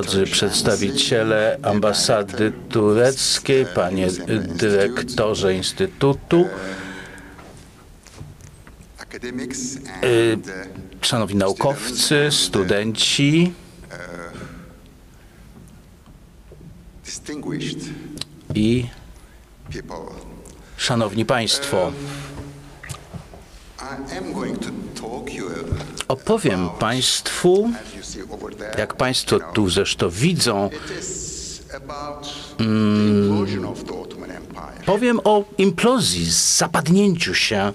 Drodzy przedstawiciele ambasady tureckiej, panie dyrektorze Instytutu, y, szanowni naukowcy, studenci i szanowni państwo. Opowiem Państwu, jak Państwo tu zresztą widzą, mm, powiem o implozji, zapadnięciu się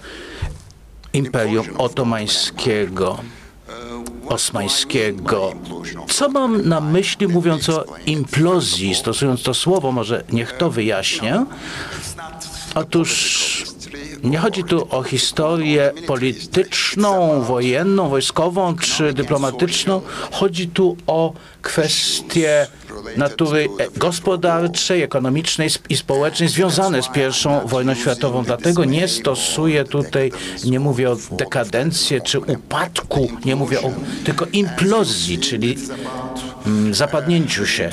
Imperium Otomańskiego, Osmańskiego. Co mam na myśli mówiąc o implozji, stosując to słowo, może niech to wyjaśnię. Otóż nie chodzi tu o historię polityczną, wojenną, wojskową czy dyplomatyczną. Chodzi tu o kwestie natury gospodarczej, ekonomicznej i społecznej związane z I wojną światową. Dlatego nie stosuję tutaj, nie mówię o dekadencji czy upadku, nie mówię o tylko implozji, czyli mm, zapadnięciu się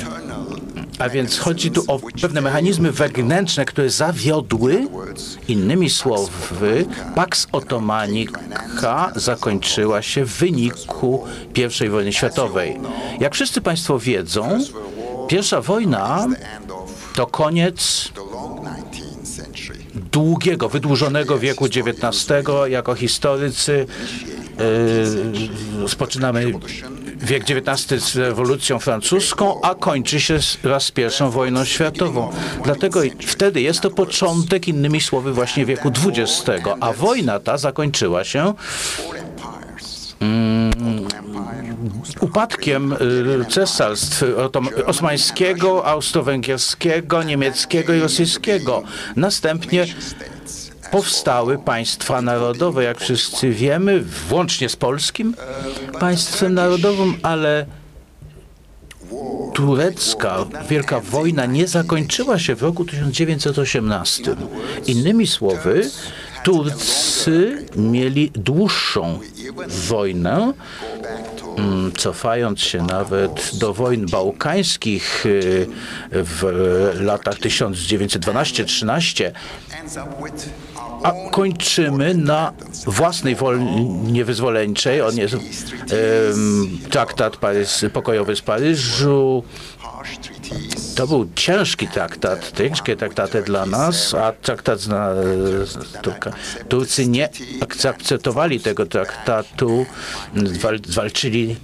a więc chodzi tu o pewne mechanizmy wewnętrzne, które zawiodły. Innymi słowy, Pax Otomanika zakończyła się w wyniku I wojny światowej. Jak wszyscy Państwo wiedzą, pierwsza wojna to koniec długiego, wydłużonego wieku XIX. Jako historycy yy, spoczynamy wiek XIX z rewolucją francuską, a kończy się raz z pierwszą wojną światową. Dlatego wtedy jest to początek, innymi słowy, właśnie wieku XX, a wojna ta zakończyła się mm, upadkiem y, cesarstw osmańskiego, austro-węgierskiego, niemieckiego i rosyjskiego. Następnie powstały państwa narodowe, jak wszyscy wiemy, włącznie z polskim państwem narodowym, ale turecka Wielka Wojna nie zakończyła się w roku 1918. Innymi słowy, Turcy mieli dłuższą wojnę, mm, cofając się nawet do wojen bałkańskich y, w latach 1912-13, a kończymy na własnej wojnie wyzwoleńczej. On jest traktat Parys, pokojowy z Paryżu. To był ciężki traktat, ciężkie traktaty dla nas, a traktat na Turcy nie akceptowali tego traktatu, zwalczyli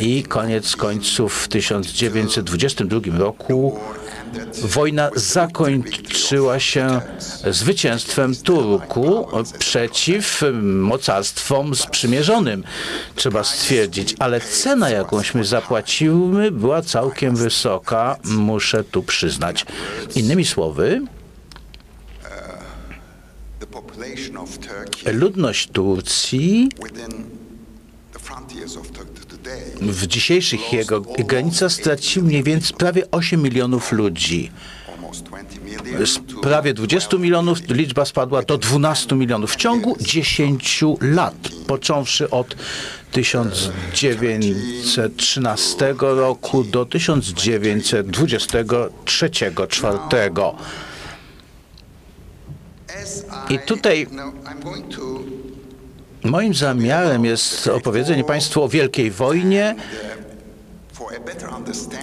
i koniec końców w 1922 roku wojna zakończyła się zwycięstwem Turku przeciw mocarstwom sprzymierzonym, trzeba stwierdzić. Ale cena, jakąśmy zapłaciły, była całkiem wysoka, muszę tu przyznać. Innymi słowy, ludność Turcji w dzisiejszych jego granicach stracił mniej więcej prawie 8 milionów ludzi. Z prawie 20 milionów liczba spadła do 12 milionów w ciągu 10 lat, począwszy od 1913 roku do 1923-1924. I tutaj Moim zamiarem jest opowiedzenie Państwu o Wielkiej Wojnie,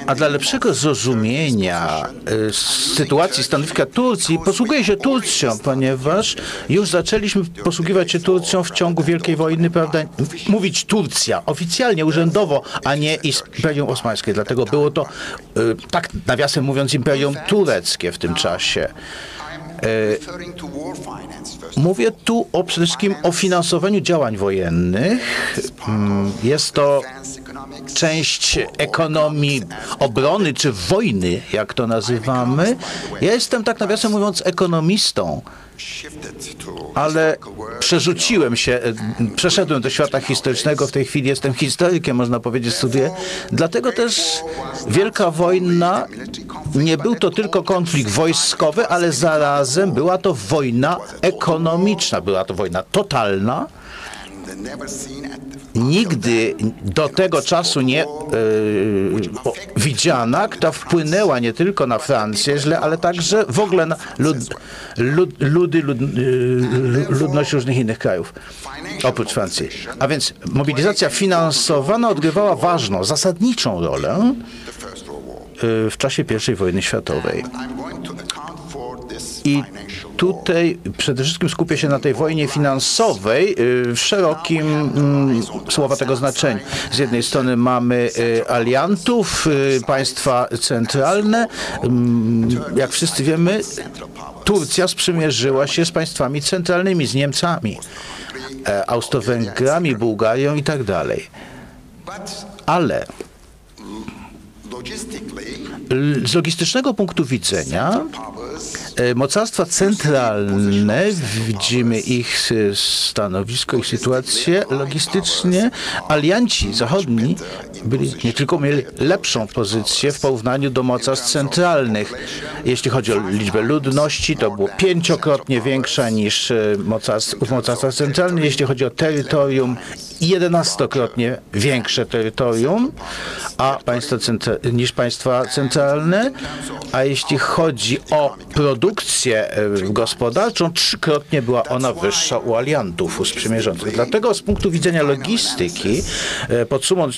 a dla lepszego zrozumienia y, sytuacji stanowiska Turcji posługuję się Turcją, ponieważ już zaczęliśmy posługiwać się Turcją w ciągu Wielkiej Wojny, prawda? Mówić Turcja oficjalnie, urzędowo, a nie Imperium Osmańskie. Dlatego było to, y, tak nawiasem mówiąc, Imperium Tureckie w tym czasie. Mówię tu o, przede wszystkim o finansowaniu działań wojennych. Mm, jest to część ekonomii obrony czy wojny, jak to nazywamy. Ja jestem tak nawiasem mówiąc ekonomistą ale przerzuciłem się, e, przeszedłem do świata historycznego, w tej chwili jestem historykiem, można powiedzieć, studiuję. Dlatego też Wielka Wojna nie był to tylko konflikt wojskowy, ale zarazem była to wojna ekonomiczna, była to wojna totalna, nigdy do tego czasu nie e, widziana, która wpłynęła nie tylko na Francję źle, ale także w ogóle na lud, lud, ludy, lud, e, ludność różnych innych krajów, oprócz Francji. A więc mobilizacja finansowana odgrywała ważną, zasadniczą rolę e, w czasie I wojny światowej. I tutaj przede wszystkim skupię się na tej wojnie finansowej y, w szerokim mm, słowa tego znaczeniu. Z jednej strony mamy y, aliantów, y, państwa centralne. Mm, jak wszyscy wiemy, Turcja sprzymierzyła się z państwami centralnymi, z Niemcami, e, Austro-Węgrami, Bułgarią i tak dalej. Ale z logistycznego punktu widzenia mocarstwa centralne, widzimy ich stanowisko, ich sytuację logistycznie, alianci zachodni byli, nie tylko mieli lepszą pozycję w porównaniu do mocarstw centralnych. Jeśli chodzi o liczbę ludności, to było pięciokrotnie większa niż e, mocarstw, w mocarstwach centralnych. Jeśli chodzi o terytorium, jedenastokrotnie większe terytorium a państwa niż państwa centralne, a jeśli chodzi o produkcję e, gospodarczą, trzykrotnie była ona wyższa u aliantów, u sprzymierzonych. Dlatego z punktu widzenia logistyki, e, podsumując,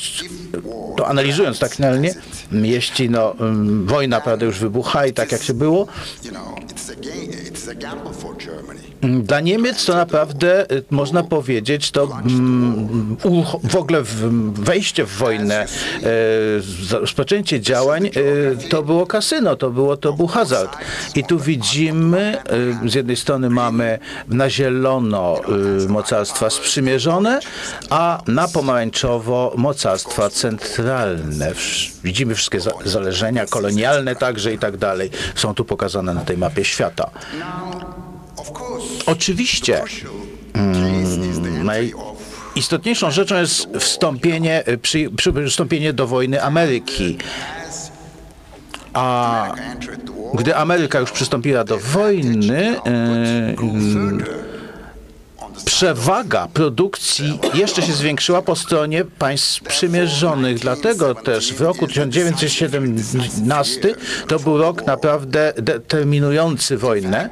to analizując tak finalnie, jeśli no, wojna prawda, już wybucha i tak jak się było, dla Niemiec to naprawdę y, można powiedzieć, to mm, w ogóle wejście w wojnę, y, rozpoczęcie działań y, to było kasyno, to, było, to był hazard. I tu widzimy, z jednej strony mamy na zielono mocarstwa sprzymierzone, a na pomarańczowo mocarstwa centralne. Widzimy wszystkie zależenia kolonialne także i tak dalej. Są tu pokazane na tej mapie świata. Oczywiście mm, najistotniejszą rzeczą jest wstąpienie, przy, przystąpienie do wojny Ameryki. A gdy Ameryka już przystąpiła do wojny, yy, przewaga produkcji jeszcze się zwiększyła po stronie państw przymierzonych. Dlatego też w roku 1917 to był rok naprawdę determinujący wojnę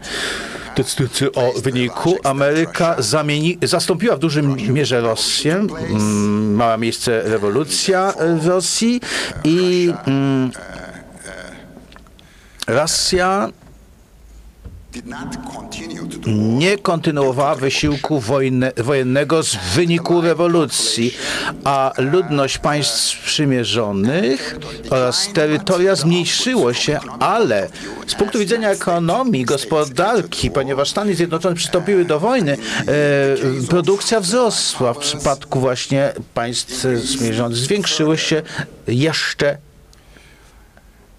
decydujący o wyniku. Ameryka zamieni, zastąpiła w dużym mierze Rosję. Mm, mała miejsce rewolucja w Rosji i mm, Rosja nie kontynuowała wysiłku wojny, wojennego z wyniku rewolucji, a ludność państw sprzymierzonych oraz terytoria zmniejszyło się, ale z punktu widzenia ekonomii, gospodarki, ponieważ Stany Zjednoczone przystąpiły do wojny, e, produkcja wzrosła w przypadku właśnie państw sprzymierzonych. Zwiększyły się jeszcze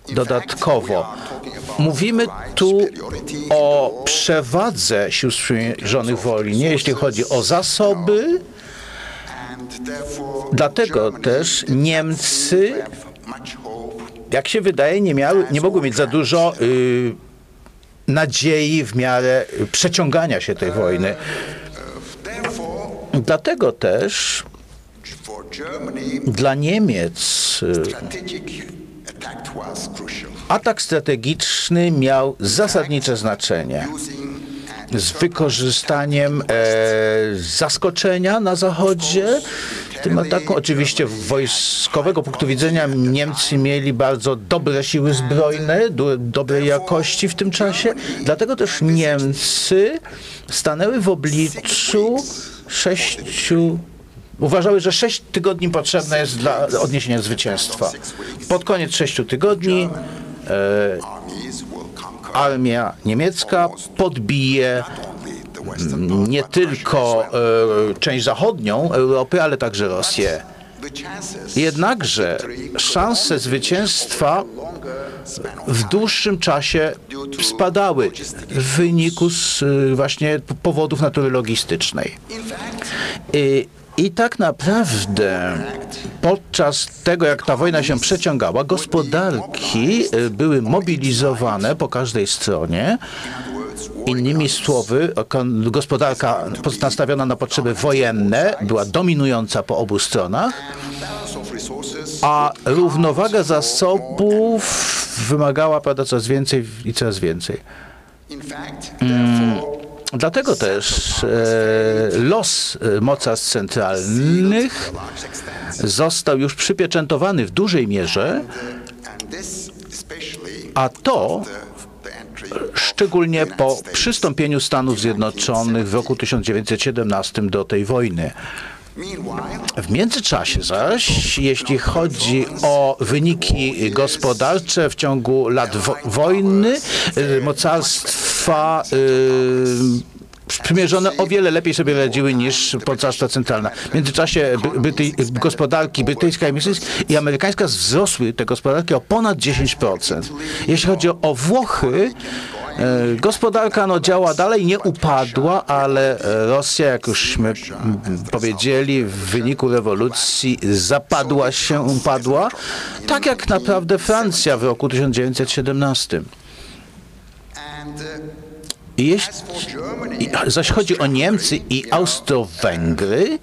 dodatkowo. Mówimy tu o przewadze sił sprzymierzonych w wojnie, jeśli chodzi o zasoby. Dlatego też Niemcy, jak się wydaje, nie, miały, nie mogły mieć za dużo y, nadziei w miarę przeciągania się tej wojny. Dlatego też dla Niemiec y, Atak strategiczny miał zasadnicze znaczenie z wykorzystaniem e, zaskoczenia na Zachodzie. Tym ataku oczywiście wojskowego punktu widzenia Niemcy mieli bardzo dobre siły zbrojne, do, dobrej jakości w tym czasie. Dlatego też Niemcy stanęły w obliczu sześciu uważały, że sześć tygodni potrzebne jest dla odniesienia zwycięstwa. Pod koniec sześciu tygodni armia niemiecka podbije nie tylko e, część zachodnią Europy, ale także Rosję. Jednakże szanse zwycięstwa w dłuższym czasie spadały w wyniku z właśnie powodów natury logistycznej. I tak naprawdę podczas tego, jak ta wojna się przeciągała, gospodarki y, były mobilizowane po każdej stronie Innymi słowy, gospodarka nastawiona na potrzeby wojenne była dominująca po obu stronach, a równowaga zasobów wymagała prawda, coraz więcej i coraz więcej. Dlatego też e, los e, mocarstw centralnych został już przypieczętowany w dużej mierze, a to szczególnie po przystąpieniu Stanów Zjednoczonych w roku 1917 do tej wojny. W międzyczasie zaś, jeśli chodzi o wyniki gospodarcze w ciągu lat wo wojny, y, mocarstwa y, przymierzone o wiele lepiej sobie radziły niż mocarstwa centralne. W międzyczasie by, byty, gospodarki brytyjska i, amerykańska wzrosły te gospodarki o ponad 10%. Jeśli chodzi o Włochy, Gospodarka no, działa dalej, nie upadła, ale e, Rosja, jak jużśmy powiedzieli, w wyniku rewolucji zapadła się, upadła, tak jak naprawdę Francja w roku 1917. I Jeśli, zaś chodzi o Niemcy i Austro-Węgry,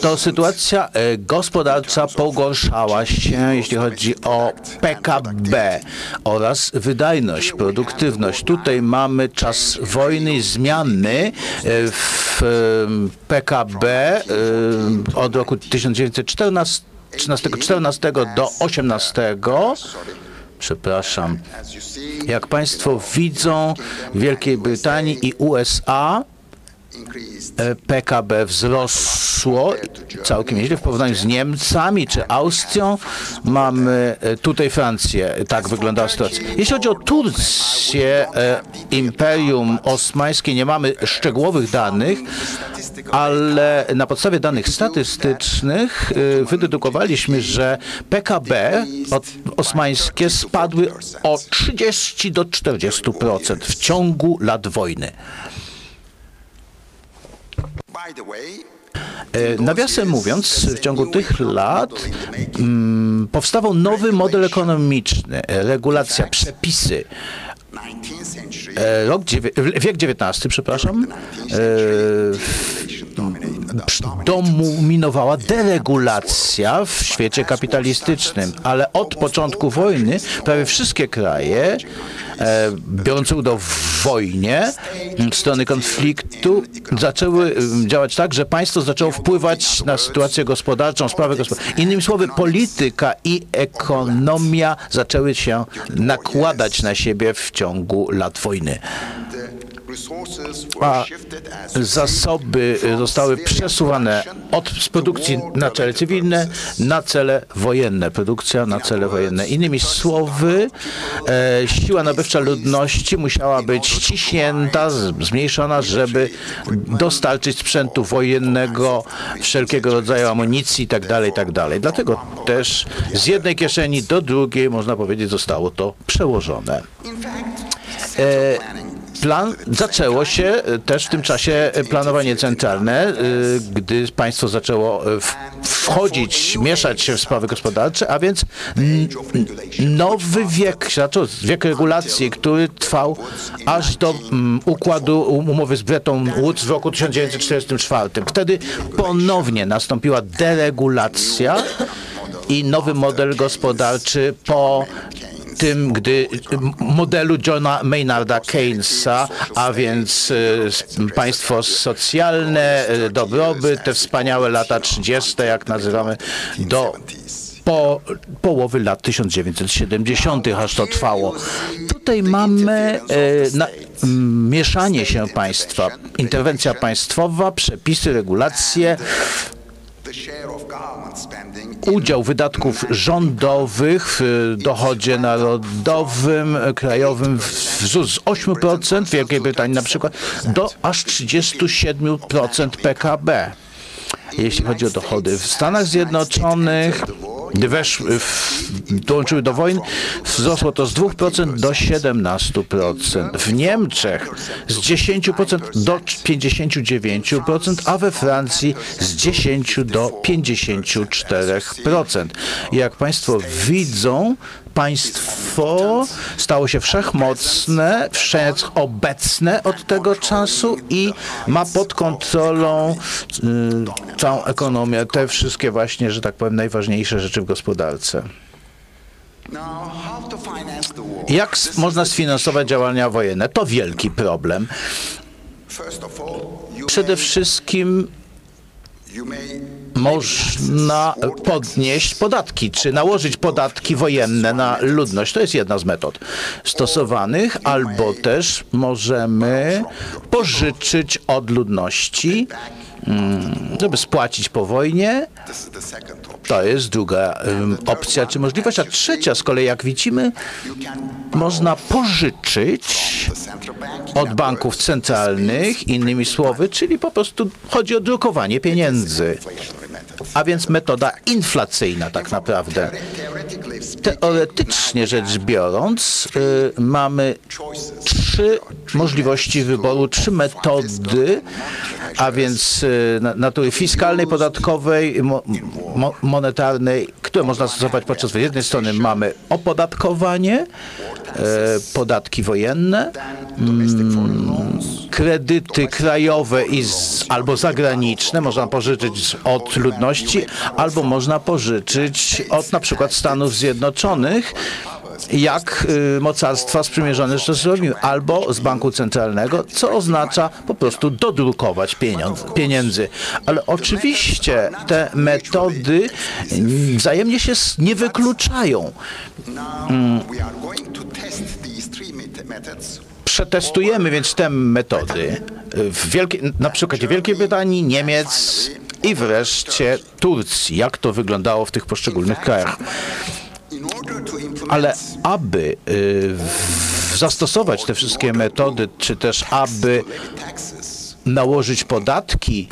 to sytuacja e, gospodarcza pogorszała się, jeśli chodzi o PKB oraz wydajność, produktywność. Tutaj mamy czas wojny, zmiany e, w PKB e, od roku 1914 14 do 18. Przepraszam. Jak Państwo widzą, w Wielkiej Brytanii i USA PKB wzrosło całkiem nieźle w porównaniu z Niemcami czy Austrią. Mamy e, tutaj Francję. Tak wyglądała sytuacja. Jeśli chodzi o Turcję, e, Imperium Osmańskie, nie mamy szczegółowych danych, ale na podstawie danych statystycznych e, wydedukowaliśmy, że PKB osmańskie spadły o 30 do 40% w ciągu lat wojny. E, Nawiasem mówiąc, w ciągu tych lat mm, powstawał nowy model ekonomiczny, e, regulacja, przepisy. E, Rok wiek XIX, przepraszam, dominowała deregulacja w świecie kapitalistycznym, ale od początku wojny prawie wszystkie kraje e, biorące udział w wojnie, strony konfliktu, zaczęły działać tak, że państwo zaczęło wpływać na sytuację gospodarczą, sprawy gospodarcze. Innymi słowy, polityka i ekonomia zaczęły się nakładać na siebie w ciągu lat wojny. A zasoby zostały przesuwane od z produkcji na cele cywilne na cele wojenne. Produkcja na cele wojenne. Innymi słowy, e, siła nabywcza ludności musiała być ściśnięta, zmniejszona, żeby dostarczyć sprzętu wojennego, wszelkiego rodzaju amunicji itd. itd. Dlatego też z jednej kieszeni do drugiej, można powiedzieć, zostało to przełożone. E, Plan zaczęło się e, też w tym czasie e, planowanie centralne, e, gdy państwo zaczęło wchodzić, mieszać się w sprawy gospodarcze, a więc nowy wiek, zaczął wiek regulacji, który trwał aż do układu um- umowy z Bretton Woods w roku 1944. Wtedy ponownie nastąpiła deregulacja i nowy model gospodarczy po tym, gdy m- modelu Johna Maynarda Keynesa, a więc s- państwo socjalne, e, dobrobyt, te wspaniałe lata 30., jak nazywamy, do po połowy lat 1970. aż to trwało. Tutaj mamy e, na, mieszanie się państwa, interwencja państwowa, przepisy, regulacje, udział wydatków rządowych w dochodzie narodowym, krajowym wzrósł z 8% w Wielkiej Brytanii na przykład do aż 37% PKB. Jeśli chodzi o dochody w Stanach Zjednoczonych, gdy weszły, w, dołączyły do wojny, wzrosło to z 2% do 17%. W Niemczech z 10% do 59%, a we Francji z 10 do 54%. I Jak Państwo widzą, państwo stało się wszechmocne, wszechobecne od tego czasu i ma pod kontrolą y, całą ekonomię, te wszystkie właśnie, że tak powiem, najważniejsze rzeczy w gospodarce. Jak można sfinansować działania wojenne? To wielki problem. Przede wszystkim można podnieść podatki, czy nałożyć podatki wojenne na ludność. To jest jedna z metod stosowanych, albo też możemy pożyczyć od ludności, mm, żeby spłacić po wojnie. To jest druga opcja czy możliwość. A trzecia z kolei, jak widzimy, można pożyczyć od banków centralnych, innymi słowy, czyli po prostu chodzi o drukowanie pieniędzy. A więc metoda inflacyjna tak naprawdę. Teoretycznie rzecz biorąc, y, mamy trzy możliwości wyboru, trzy metody, a więc y, na- natury fiskalnej, podatkowej, mo, mo, monetarnej, które można stosować podczas z jednej strony mamy opodatkowanie, podatki wojenne, loans. kredyty krajowe i z, albo zagraniczne można pożyczyć od ludności, albo można pożyczyć od na przykład Stanów Zjednoczonych, jak y, mocarstwa sprzymierzone z zrobiły, albo z banku centralnego, co oznacza po prostu dodrukować pieniędzy. Ale oczywiście te metody mm, wzajemnie się nie wykluczają. Methods Przetestujemy więc te metody w Wielkiej, na przykładzie Wielkiej Brytanii, Niemiec i wreszcie Turcji. Jak to wyglądało w tych poszczególnych krajach. Ale aby y, zastosować te wszystkie metody, czy też aby nałożyć podatki,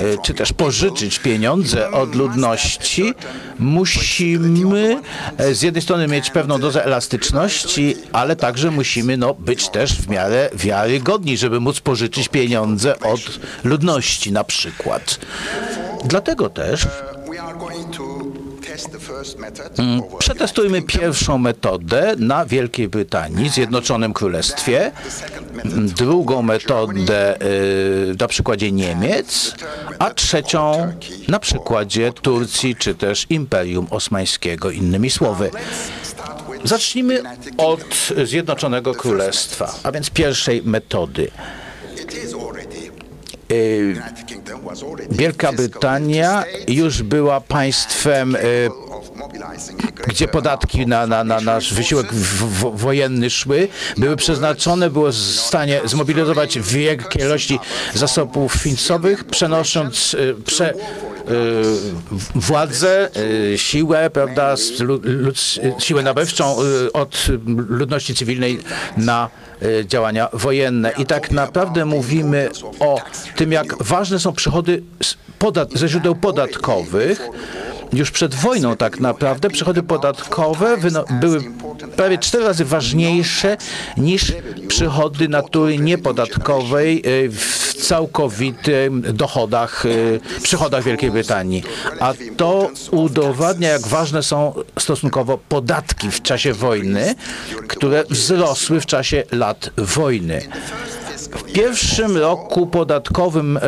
y, czy też pożyczyć pieniądze od ludności, musimy e, z jednej strony mieć pewną dozę elastyczności, ale także musimy no, być też w miarę wiarygodni, żeby móc pożyczyć pieniądze od ludności na przykład. Dlatego też przetestujmy pierwszą metodę na Wielkiej Brytanii, Zjednoczonym Królestwie, drugą metodę y, na przykładzie Niemiec, a trzecią na przykładzie Turcji czy też Imperium Osmańskiego, innymi słowy. Zacznijmy od Zjednoczonego Królestwa, a więc pierwszej metody. Wielka fiscal Brytania już była państwem y, gdzie podatki na, na, na nasz wysiłek wojenny szły, były przeznaczone, było w stanie zmobilizować wielkie ilości zasobów finansowych, przenosząc y, prze, y, władzę, y, siłę, prawda, siłę nabywczą y, od ludności cywilnej na działania wojenne. I tak naprawdę mówimy o tym, jak ważne są przychody ze źródeł podatkowych, już przed wojną tak naprawdę przychody podatkowe były prawie cztery razy ważniejsze niż przychody natury niepodatkowej w całkowitych dochodach, y, przychodach Wielkiej Brytanii. A to udowadnia, jak ważne są stosunkowo podatki w czasie wojny, które wzrosły w czasie lat wojny. W pierwszym roku podatkowym, e,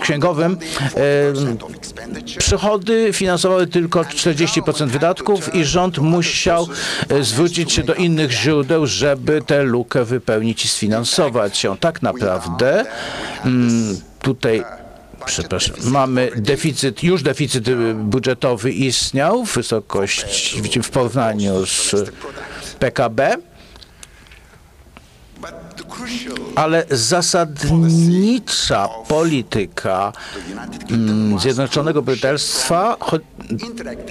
księgowym e, przychody finansowały tylko 40% wydatków i rząd musiał e, zwrócić się do innych źródeł, żeby tę lukę wypełnić i sfinansować ją. Tak naprawdę mm, tutaj Przepraszam, mamy deficyt, już deficyt budżetowy istniał w wysokości, w porównaniu z PKB, ale zasadnicza polityka mm, Zjednoczonego cho-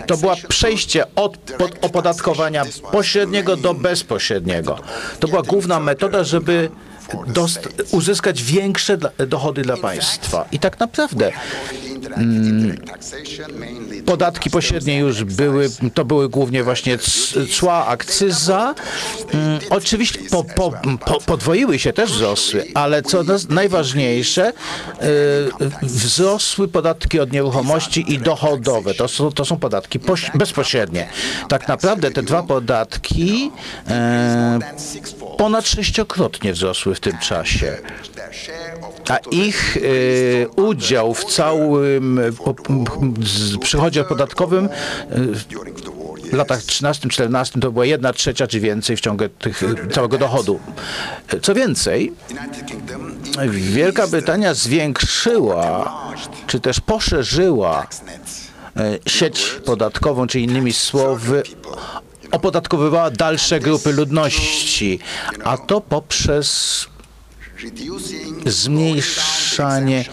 to była przejście od pod opodatkowania pośredniego do bezpośredniego. To była główna metoda, żeby uzyskać większe dochody dla państwa. I tak naprawdę podatki pośrednie już były, to były głównie właśnie cła, akcyza. Mm, Oczywiście po, po, po, podwoiły się, też wzrosły, ale co najważniejsze, y, wzrosły podatki od nieruchomości i dochodowe. To są, to są podatki poś- bezpośrednie. Tak naprawdę te dwa podatki e, ponad sześciokrotnie wzrosły w tym czasie. A ich e, udział w całym przychodzie podatkowym e, w latach 13-14 to była jedna trzecia czy więcej w ciągu tych, e, całego dochodu. Co więcej, Wielka Brytania zwiększyła, czy też poszerzyła sieć podatkową, czy innymi słowy, opodatkowywała dalsze grupy ludności, a to poprzez zmniejszanie e,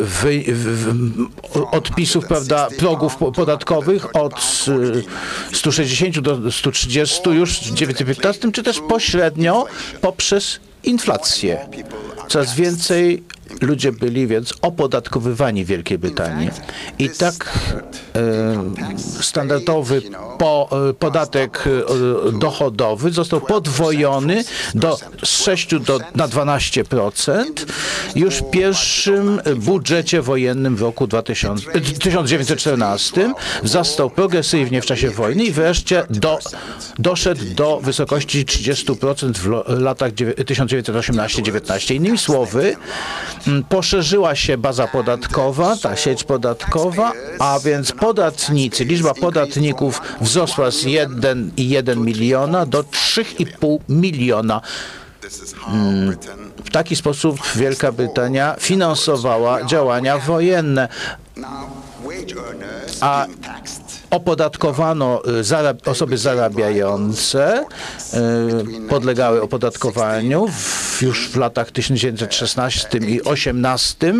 wy, w, odpisów, prawda, progów po- podatkowych od e, 160 do 130 już w 2015, czy też pośrednio poprzez inflację. Coraz więcej ludzie byli więc opodatkowywani w Wielkiej Brytanii. I tak e, standardowy po, e, podatek e, dochodowy został podwojony do, z 6 do, na 12% już w pierwszym budżecie wojennym w roku 2000, e, 1914. Wzrastał progresywnie w czasie wojny i wreszcie do, doszedł do wysokości 30% w latach dziewię- 1918-19. Innymi słowy, m, poszerzyła się baza podatkowa, ta sieć podatkowa, a więc podatnicy, liczba podatników wzrosła z 1,1 miliona do 3,5 miliona. Mm, W taki sposób Wielka Brytania finansowała działania wojenne. A opodatkowano y, zarab- osoby zarabiające, y, podlegały opodatkowaniu w, już w latach 1916 i 18.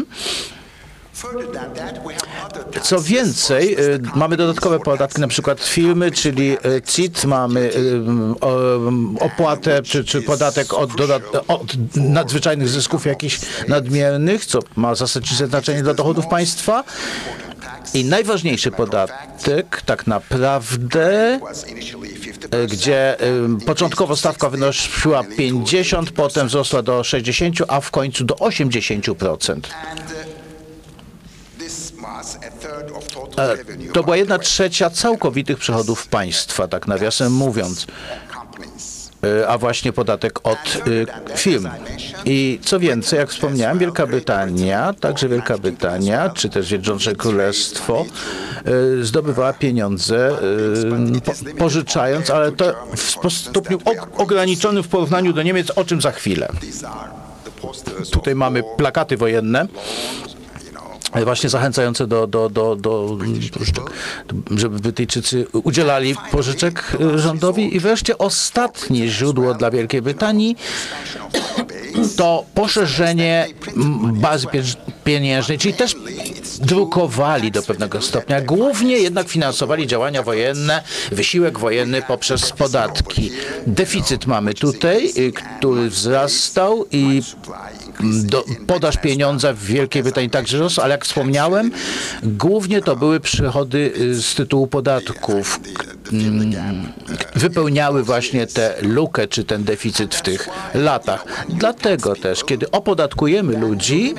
Co więcej, y, mamy dodatkowe podatki, na przykład firmy, czyli CIT, mamy opłatę czy, czy podatek od, od nadzwyczajnych zysków jakichś nadmiernych, co ma zasadnicze znaczenie dla dochodów państwa. I najważniejszy podatek tak naprawdę, e, gdzie e, początkowo stawka wynosiła 50, potem wzrosła do 60, a w końcu do 80%. E, To była jedna trzecia całkowitych przychodów państwa, tak nawiasem mówiąc. E, a właśnie podatek od e, firm. I co więcej, jak wspomniałem, Wielka Brytania, także Wielka Brytania, czy też Zjednoczone Królestwo e, zdobywała pieniądze po, pożyczając, ale to w stopniu og- ograniczonym w porównaniu do Niemiec, o czym za chwilę. Tutaj mamy plakaty wojenne, właśnie zachęcające do, do, do, do pożyczek, żeby Brytyjczycy udzielali pożyczek rządowi. I wreszcie ostatnie źródło dla Wielkiej Brytanii to poszerzenie bazy pienięż- pieniężnej, czyli też drukowali do pewnego stopnia. Głównie jednak finansowali działania wojenne, wysiłek wojenny poprzez podatki. Deficyt mamy tutaj, y, który wzrastał i do, podaż pieniądza w Wielkiej Brytanii także rosła, ale jak wspomniałem, głównie to były przychody y, z tytułu podatków, mm, wypełniały właśnie tę lukę czy ten deficyt w tych latach. Dlatego też, kiedy opodatkujemy ludzi,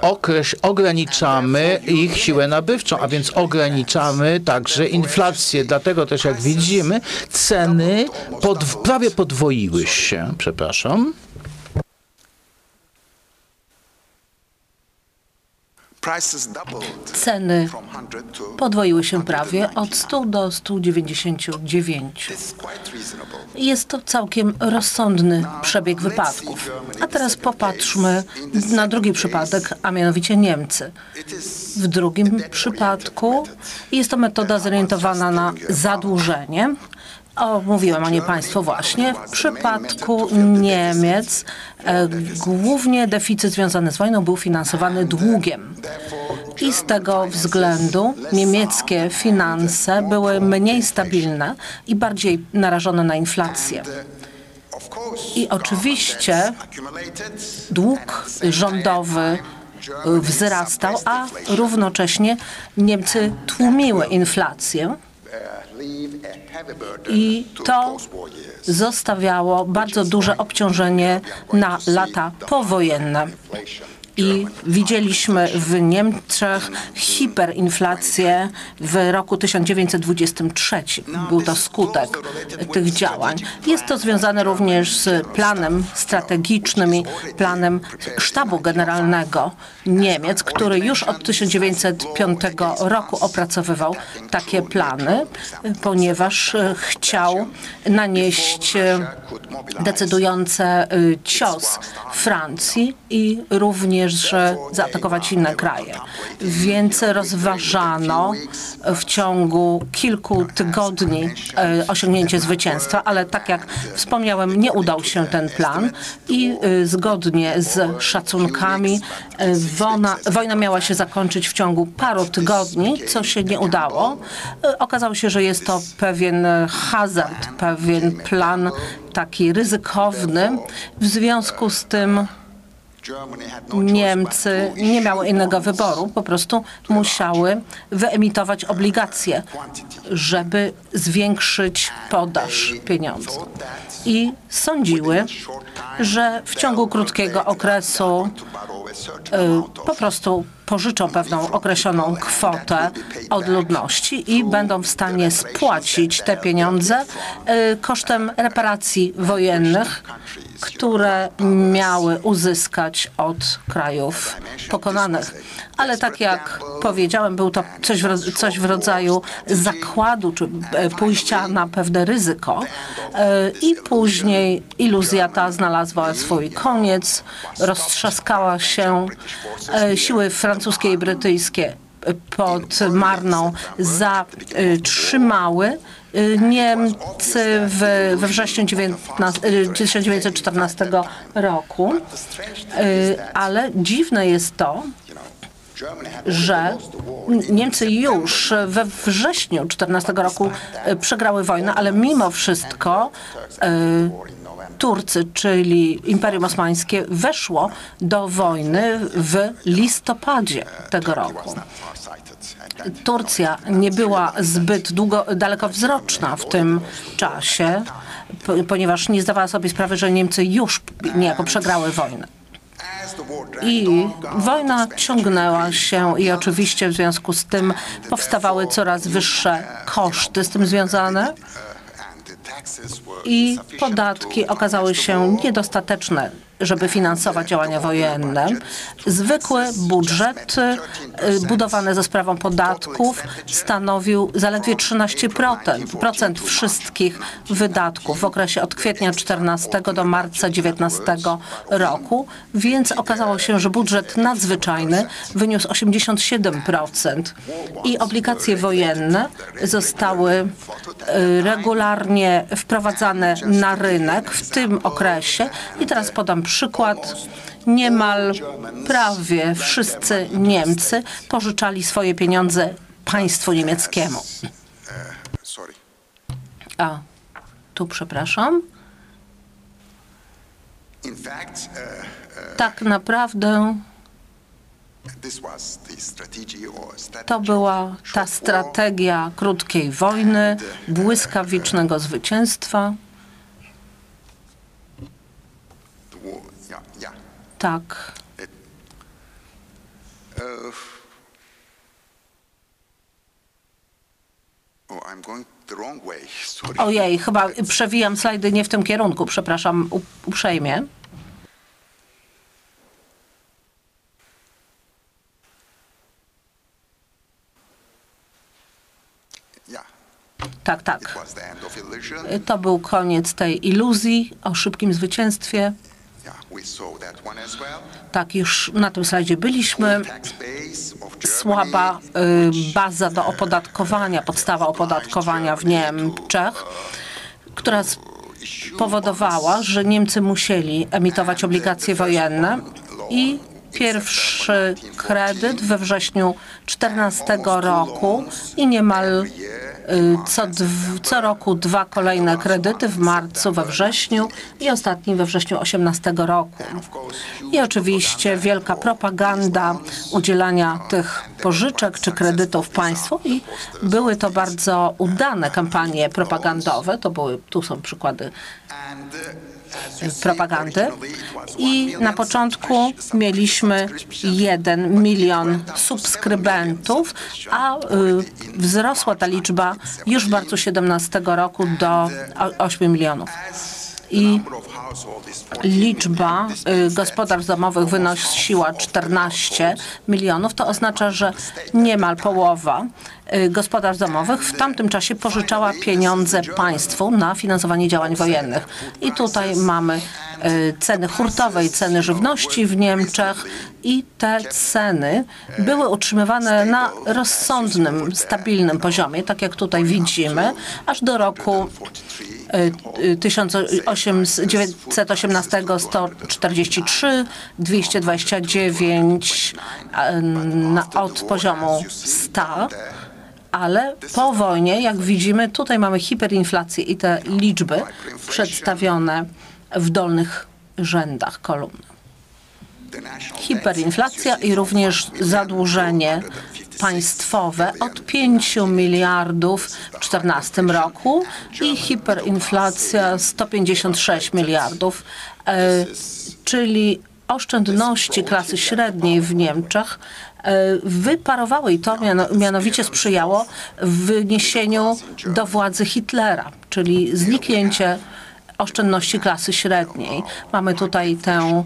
okreś, ograniczamy ich siłę nabywczą, a więc ograniczamy także inflację. Dlatego też, jak widzimy, ceny pod, prawie podwoiły się. Przepraszam. Ceny podwoiły się prawie od 100 do 199. Jest to całkiem rozsądny przebieg wypadków. A teraz popatrzmy na drugi przypadek, a mianowicie Niemcy. W drugim przypadku jest to metoda zorientowana na zadłużenie. O, mówiłam o niej Państwu właśnie. W przypadku Niemiec e, głównie deficyt związany z wojną był finansowany długiem. I z tego względu niemieckie finanse były mniej stabilne i bardziej narażone na inflację. I oczywiście dług rządowy wzrastał, a równocześnie Niemcy tłumiły inflację i to zostawiało bardzo duże obciążenie na lata powojenne. I widzieliśmy w Niemczech hiperinflację w roku 1923. Był to skutek tych działań. Jest to związane również z planem strategicznym i planem sztabu generalnego Niemiec, który już od 1905 roku opracowywał takie plany, ponieważ chciał nanieść decydujący cios Francji i również że zaatakować inne kraje. Więc rozważano w ciągu kilku tygodni osiągnięcie zwycięstwa, ale tak jak wspomniałem, nie udał się ten plan i zgodnie z szacunkami wojna, wojna miała się zakończyć w ciągu paru tygodni, co się nie udało. Okazało się, że jest to pewien hazard, pewien plan taki ryzykowny. W związku z tym Niemcy nie miały innego wyboru, po prostu musiały wyemitować obligacje, żeby zwiększyć podaż pieniądza. I sądziły, że w ciągu krótkiego okresu po prostu pożyczą pewną określoną kwotę od ludności i będą w stanie spłacić te pieniądze kosztem reparacji wojennych, które miały uzyskać od krajów pokonanych. Ale tak jak powiedziałem, był to coś w, coś w rodzaju zakładu, czy pójścia na pewne ryzyko i później iluzja ta znalazła swój koniec, roztrzaskała się, siły francuskie i brytyjskie pod Marną zatrzymały Niemcy w, we wrześniu 19, 1914 roku, ale dziwne jest to, że Niemcy już we wrześniu 14 roku przegrały wojnę, ale mimo wszystko Turcy, czyli Imperium Osmańskie, weszło do wojny w listopadzie tego roku. Turcja nie była zbyt długo, dalekowzroczna w tym czasie, ponieważ nie zdawała sobie sprawy, że Niemcy już niejako przegrały wojnę. I wojna ciągnęła się i oczywiście w związku z tym powstawały coraz wyższe koszty z tym związane i podatki okazały się niedostateczne żeby finansować działania wojenne. Zwykły budżet budowany ze sprawą podatków stanowił zaledwie 13% procent wszystkich wydatków w okresie od kwietnia 14 do marca 19 roku, więc okazało się, że budżet nadzwyczajny wyniósł 87% i obligacje wojenne zostały regularnie wprowadzane na rynek w tym okresie i teraz podam przykład. Niemal prawie wszyscy Niemcy pożyczali swoje pieniądze państwu niemieckiemu. A, tu przepraszam. Tak naprawdę to była ta strategia krótkiej wojny, błyskawicznego zwycięstwa. Tak. Ojej, chyba przewijam slajdy nie w tym kierunku, przepraszam uprzejmie. Tak, tak. To był koniec tej iluzji o szybkim zwycięstwie. Tak, już na tym slajdzie byliśmy. Słaba y, baza do opodatkowania, podstawa opodatkowania w Niemczech, która spowodowała, że Niemcy musieli emitować obligacje wojenne i pierwszy kredyt we wrześniu 14 roku i niemal co, co roku dwa kolejne kredyty w marcu, we wrześniu i ostatni we wrześniu 18 roku. I oczywiście wielka propaganda udzielania tych pożyczek czy kredytów państwu i były to bardzo udane kampanie propagandowe. To były, tu są przykłady propagandy i na początku mieliśmy 1 milion subskrybentów, a y, wzrosła ta liczba już w marcu 17 roku do 8 milionów. I liczba y, gospodarstw domowych wynosiła 14 milionów. To oznacza, że niemal połowa gospodarstw domowych w tamtym czasie pożyczała pieniądze państwu na finansowanie działań wojennych. I tutaj mamy y, ceny hurtowe i ceny żywności w Niemczech i te ceny były utrzymywane na rozsądnym, stabilnym poziomie, tak jak tutaj widzimy, aż do roku 1918 143, 229 od poziomu 100, ale po wojnie, jak widzimy, tutaj mamy hiperinflację i te liczby przedstawione w dolnych rzędach kolumn. Hiperinflacja i również zadłużenie państwowe od 5 miliardów w 2014 roku i hiperinflacja 156 miliardów, e, czyli oszczędności klasy średniej w Niemczech wyparowały i to mianowicie sprzyjało wyniesieniu do władzy Hitlera, czyli zniknięcie oszczędności klasy średniej. Mamy tutaj tę,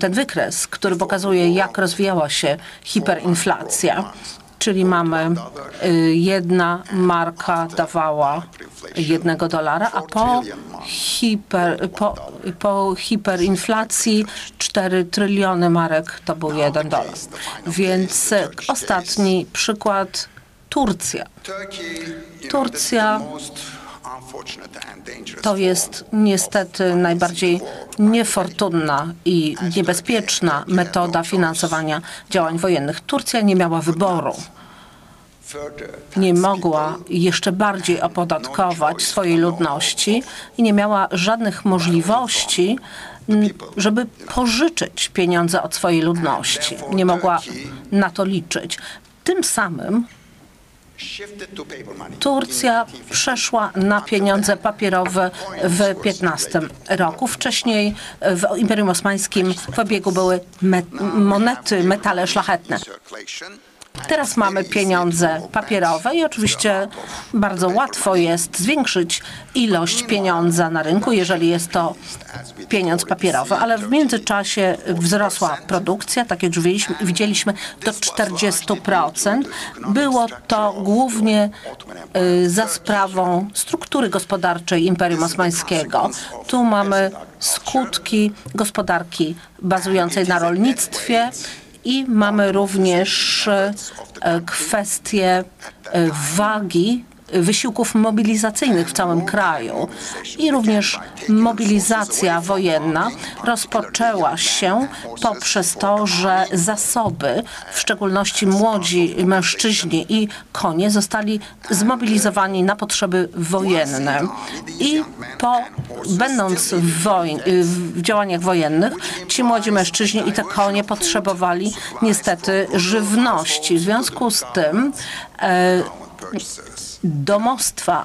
ten wykres, który pokazuje, jak rozwijała się hiperinflacja czyli mamy y, jedna marka dawała jednego dolara, a po, hiper, po, po hiperinflacji 4 tryliony marek to był jeden dolar. Więc ostatni przykład Turcja. Turcja to jest niestety najbardziej niefortunna i niebezpieczna metoda finansowania działań wojennych. Turcja nie miała wyboru. Nie mogła jeszcze bardziej opodatkować swojej ludności i nie miała żadnych możliwości, żeby pożyczyć pieniądze od swojej ludności. Nie mogła na to liczyć. Tym samym Turcja przeszła na pieniądze papierowe w 15 roku. Wcześniej w Imperium Osmańskim w obiegu były me monety, metale szlachetne. Teraz mamy pieniądze papierowe i oczywiście bardzo łatwo jest zwiększyć ilość pieniądza na rynku, jeżeli jest to pieniądz papierowy, ale w międzyczasie wzrosła produkcja, tak jak widzieliśmy, do 40%. Było to głównie y, za sprawą struktury gospodarczej Imperium Osmańskiego. Tu mamy skutki gospodarki bazującej na rolnictwie, i mamy również e, kwestię e, wagi wysiłków mobilizacyjnych w całym kraju i również mobilizacja wojenna rozpoczęła się poprzez to, że zasoby, w szczególności młodzi mężczyźni i konie zostali zmobilizowani na potrzeby wojenne. I po, będąc w, wojn, w działaniach wojennych, ci młodzi mężczyźni i te konie potrzebowali niestety żywności. W związku z tym e, domostwa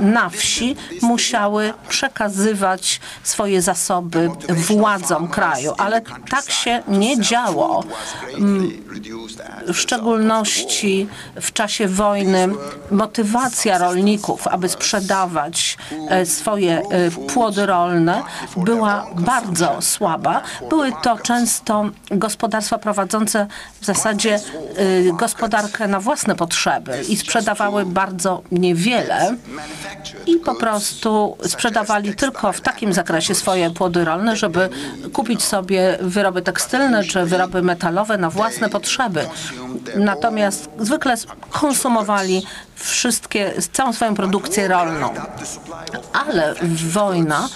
y, na wsi musiały przekazywać swoje zasoby władzom kraju, ale tak się nie działo. Mm, w szczególności w czasie wojny motywacja rolników, aby sprzedawać e, swoje e, płody rolne była bardzo słaba. Były to często gospodarstwa prowadzące w zasadzie e, gospodarkę na własne potrzeby i sprzedawały bardzo niewiele i po prostu sprzedawali tylko w takim zakresie swoje płody rolne, żeby kupić sobie wyroby tekstylne czy wyroby metalowe na własne potrzeby. Natomiast zwykle konsumowali wszystkie, całą swoją produkcję rolną. Ale wojna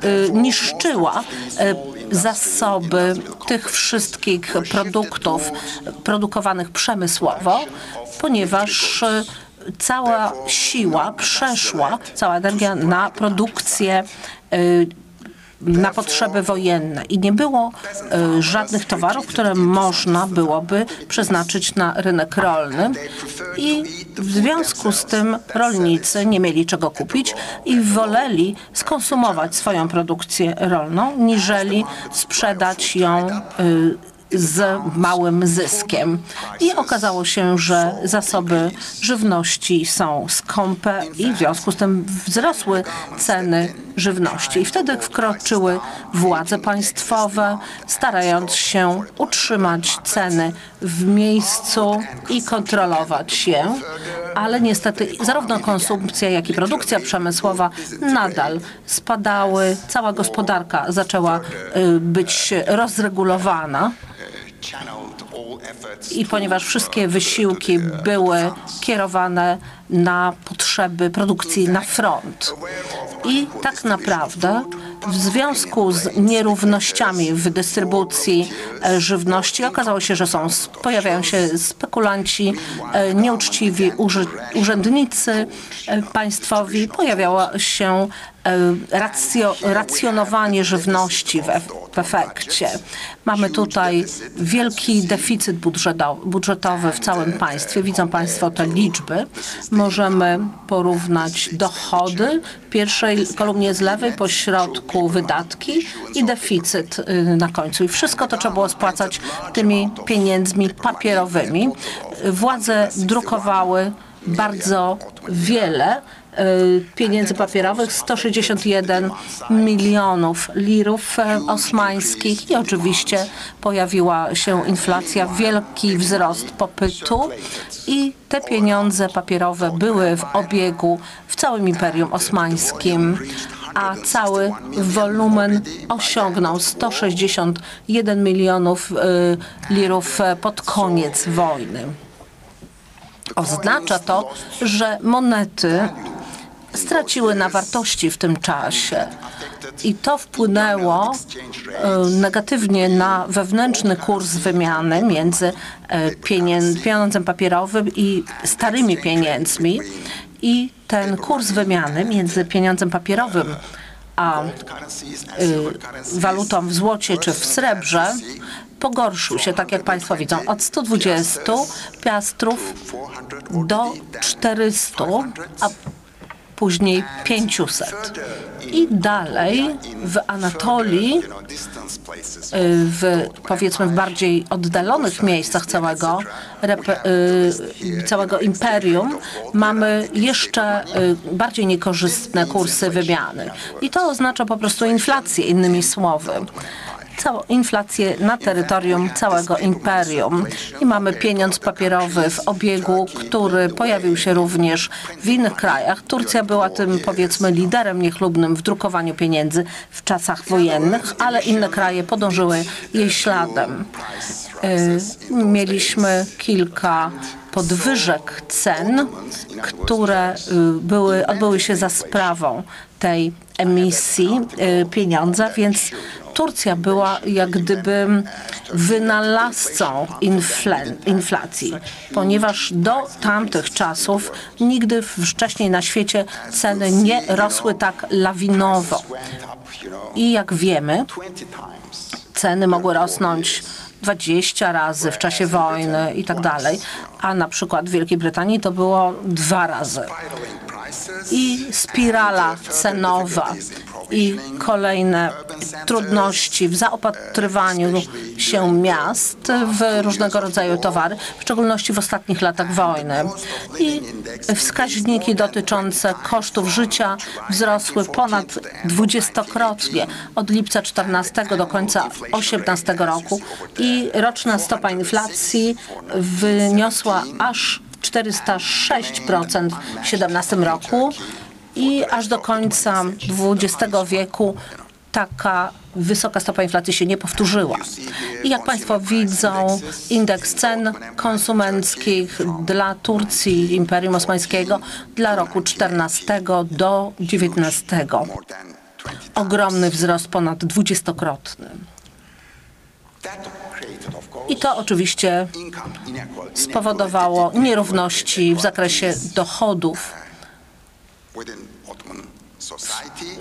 wyniszczyła zasoby tych wszystkich produktów produkowanych przemysłowo, ponieważ cała siła przeszła, cała energia na produkcję na potrzeby wojenne. I nie było y, żadnych towarów, które można byłoby przeznaczyć na rynek rolny. I w związku z tym rolnicy nie mieli czego kupić i woleli skonsumować swoją produkcję rolną, niżeli sprzedać ją y, z małym zyskiem. I okazało się, że zasoby żywności są skąpe i w związku z tym wzrosły ceny żywności. I wtedy wkroczyły władze państwowe, starając się utrzymać ceny w miejscu i kontrolować je. Ale niestety zarówno konsumpcja, jak i produkcja przemysłowa nadal spadały. Cała gospodarka zaczęła y, być rozregulowana. I ponieważ wszystkie wysiłki były kierowane na potrzeby produkcji na front. I tak naprawdę w związku z nierównościami w dystrybucji e, żywności okazało się, że są, pojawiają się spekulanci, e, nieuczciwi urzędnicy e, państwowi, pojawiała się racjo, racjonowanie żywności w, w efekcie. Mamy tutaj wielki deficyt budżetowy w całym państwie. Widzą Państwo te liczby możemy porównać dochody w pierwszej kolumnie z lewej, po środku wydatki i deficyt y, na końcu. I wszystko to trzeba było spłacać tymi pieniędzmi papierowymi. Władze drukowały bardzo wiele pieniędzy papierowych 161 milionów lirów y, osmańskich. I oczywiście pojawiła się inflacja, wielki wzrost popytu. I te pieniądze papierowe były w obiegu w całym Imperium Osmańskim. A cały wolumen osiągnął 161 milionów y, lirów pod koniec wojny. Oznacza to, że monety straciły na wartości w tym czasie. I to wpłynęło e, negatywnie na wewnętrzny kurs wymiany między e, pieniądzem papierowym i starymi pieniędzmi. I ten kurs wymiany między pieniądzem papierowym a y, walutą w złocie czy w srebrze pogorszył się, tak jak Państwo widzą, od 120 piastrów do 400, a później 500. I dalej w Anatolii, y, w powiedzmy w bardziej oddalonych miejscach całego, y, całego imperium, mamy jeszcze y, bardziej niekorzystne kursy wymiany. I to oznacza po prostu inflację, innymi słowy inflację na terytorium całego imperium. I mamy pieniądz papierowy w obiegu, który pojawił się również w innych krajach. Turcja była tym, powiedzmy, liderem niechlubnym w drukowaniu pieniędzy w czasach wojennych, ale inne kraje podążyły jej śladem. Y, mieliśmy kilka podwyżek cen, które y, były, odbyły się za sprawą tej emisji y, pieniądza, więc Turcja była jak gdyby wynalazcą inflacji, ponieważ do tamtych czasów nigdy wcześniej na świecie ceny nie rosły tak lawinowo. I jak wiemy, ceny mogły rosnąć 20 razy w czasie wojny i tak dalej, a na przykład w Wielkiej Brytanii to było dwa razy. I spirala cenowa i kolejne trudności w zaopatrywaniu się miast w różnego rodzaju towary, w szczególności w ostatnich latach wojny. I wskaźniki dotyczące kosztów życia wzrosły ponad dwudziestokrotnie od lipca 14 do końca 18 roku i roczna stopa inflacji wyniosła aż 406% w 17 roku i aż do końca XX wieku taka wysoka stopa inflacji się nie powtórzyła. I jak Państwo widzą, indeks cen konsumenckich dla Turcji, Imperium Osmańskiego dla roku 14 do 19. Ogromny wzrost, ponad dwudziestokrotny. I to oczywiście spowodowało nierówności w zakresie dochodów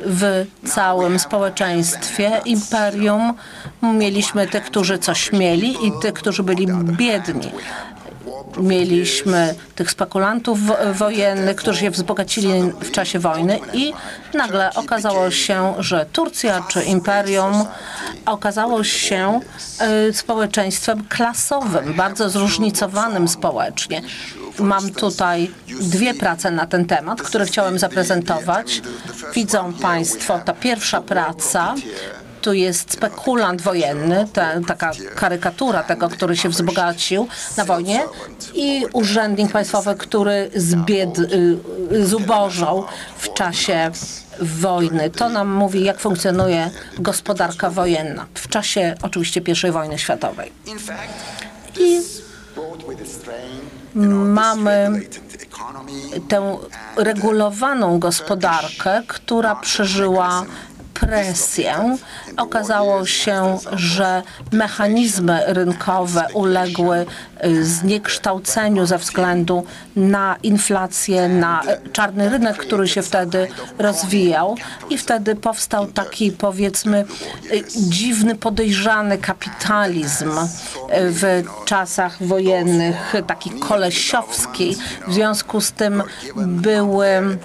w całym społeczeństwie imperium mieliśmy tych, którzy coś mieli i tych, którzy byli biedni. Mieliśmy tych spekulantów wojennych, którzy się wzbogacili w czasie wojny i nagle okazało się, że Turcja czy imperium okazało się y, społeczeństwem klasowym, bardzo zróżnicowanym społecznie. Mam tutaj dwie prace na ten temat, które chciałem zaprezentować. Widzą Państwo, ta pierwsza praca tu jest spekulant wojenny, ta, taka karykatura tego, który się wzbogacił na wojnie i urzędnik państwowy, który zbied, y, zubożał w czasie wojny. To nam mówi, jak funkcjonuje gospodarka wojenna w czasie oczywiście I wojny światowej. I mamy tę regulowaną gospodarkę, która przeżyła presję. Okazało się, że mechanizmy rynkowe uległy y, zniekształceniu ze względu na inflację, na czarny rynek, który się wtedy rozwijał i wtedy powstał taki powiedzmy y, dziwny, podejrzany kapitalizm y, w czasach wojennych, taki kolesiowski. W związku z tym były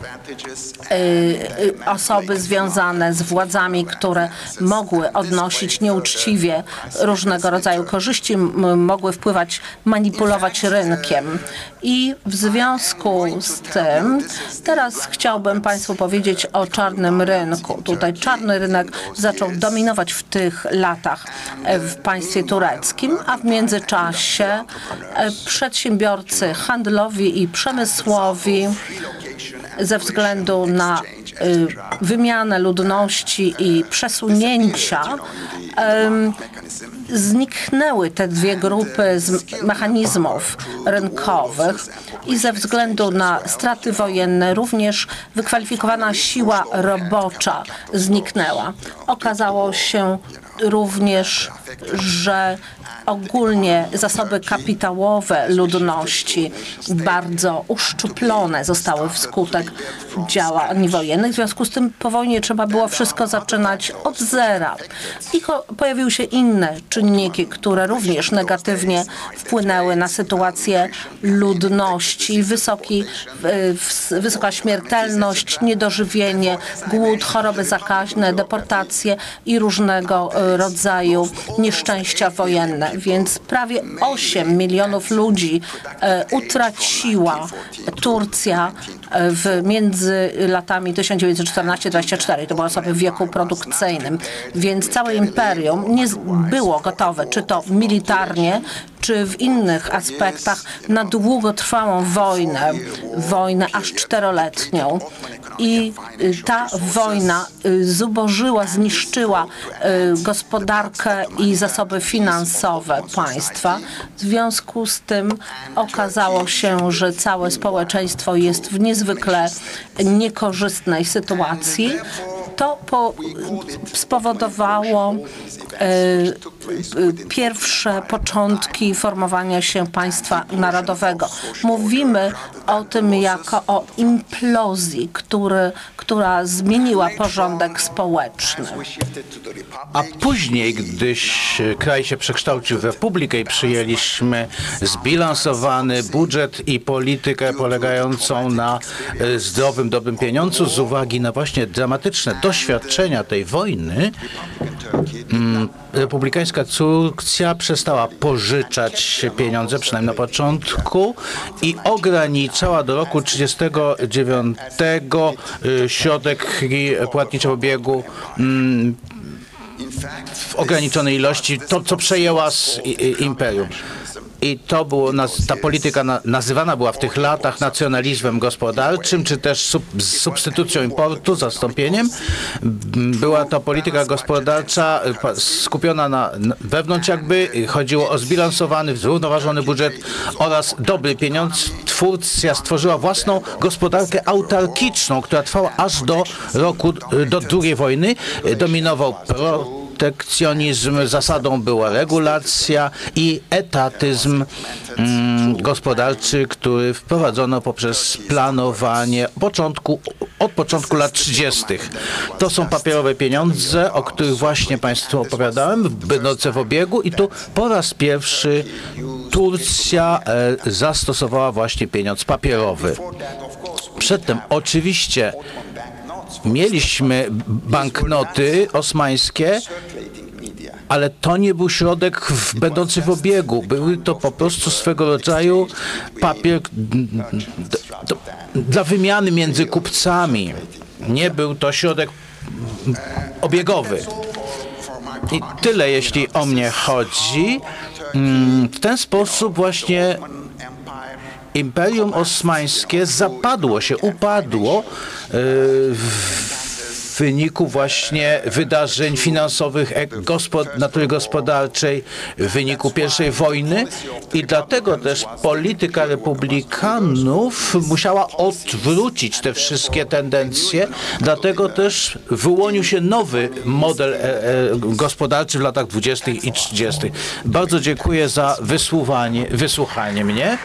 osoby związane z władzami, które mogły odnosić nieuczciwie różnego rodzaju korzyści, mogły wpływać, manipulować rynkiem. I w związku z tym teraz chciałbym Państwu powiedzieć o czarnym rynku. Tutaj czarny rynek zaczął dominować w tych latach w państwie tureckim, a w międzyczasie e, przedsiębiorcy handlowi i przemysłowi ze względu na y, wymianę ludności i zniknęły te dwie grupy z mechanizmów rynkowych i ze względu na straty wojenne również wykwalifikowana siła robocza zniknęła. Okazało się również, że ogólnie zasoby kapitałowe ludności bardzo uszczuplone zostały wskutek działań wojennych. W związku z tym po wojnie trzeba było wszystko zaczynać od zera. I pojawiły się inne czynniki, które również negatywnie wpłynęły na sytuację ludności. Wysoki, wysoka śmiertelność, niedożywienie, głód, choroby zakaźne, deportacje i różnego e, rodzaju nieszczęścia wojenne więc prawie 8 milionów ludzi e, utraciła Turcja e, w między latami 1914-24. To były osoby w wieku produkcyjnym, więc całe imperium nie było gotowe, czy to militarnie, czy w innych aspektach na długotrwałą wojnę, wojnę aż czteroletnią. I y, ta wojna y, zubożyła, zniszczyła y, gospodarkę i zasoby finansowe państwa. W związku z tym okazało się, że całe społeczeństwo jest w niezwykle niekorzystnej sytuacji to po, spowodowało e, e, pierwsze początki formowania się państwa narodowego. Mówimy o tym jako o implozji, który, która zmieniła porządek społeczny. A później, gdyś kraj się przekształcił w republikę i przyjęliśmy zbilansowany budżet i politykę polegającą na e, zdrowym, dobrym pieniądzu z uwagi na właśnie dramatyczne doświadczenia tej wojny, mm, republikańska Turcja przestała pożyczać pieniądze, przynajmniej na początku, i ograniczała do roku 1939 y, środek płatniczego obiegu mm, w ograniczonej ilości, to co przejęła z imperium. I to było, ta polityka na, nazywana była w tych latach nacjonalizmem gospodarczym, czy też sub, substytucją importu, zastąpieniem. Była to polityka gospodarcza y, skupiona na, wewnątrz jakby, chodziło o zbilansowany, zrównoważony budżet oraz dobry pieniądz. Turcja stworzyła własną gospodarkę autarkiczną, która trwała aż do roku, do II wojny. Y, Dominował pro, protekcjonizm, zasadą była regulacja i etatyzm mm, gospodarczy, który wprowadzono poprzez planowanie początku, od początku lat 30. To są papierowe pieniądze, o których właśnie Państwu opowiadałem, będące w obiegu i tu po raz pierwszy Turcja e, zastosowała właśnie pieniądz papierowy. Przedtem oczywiście mieliśmy banknoty osmańskie, ale to nie był środek w, będący w obiegu. Były to po prostu swego rodzaju papier dla wymiany między kupcami. Nie był to środek obiegowy. I tyle, jeśli o mnie chodzi. Mm, W ten sposób właśnie Imperium Osmańskie zapadło się, upadło e, w wyniku właśnie wydarzeń finansowych, gospod- natury gospodarczej, w wyniku pierwszej wojny i dlatego też polityka republikanów musiała odwrócić te wszystkie tendencje, dlatego też wyłonił się nowy model e, e, gospodarczy w latach 20. i 30. Bardzo dziękuję za wysłuchanie mnie.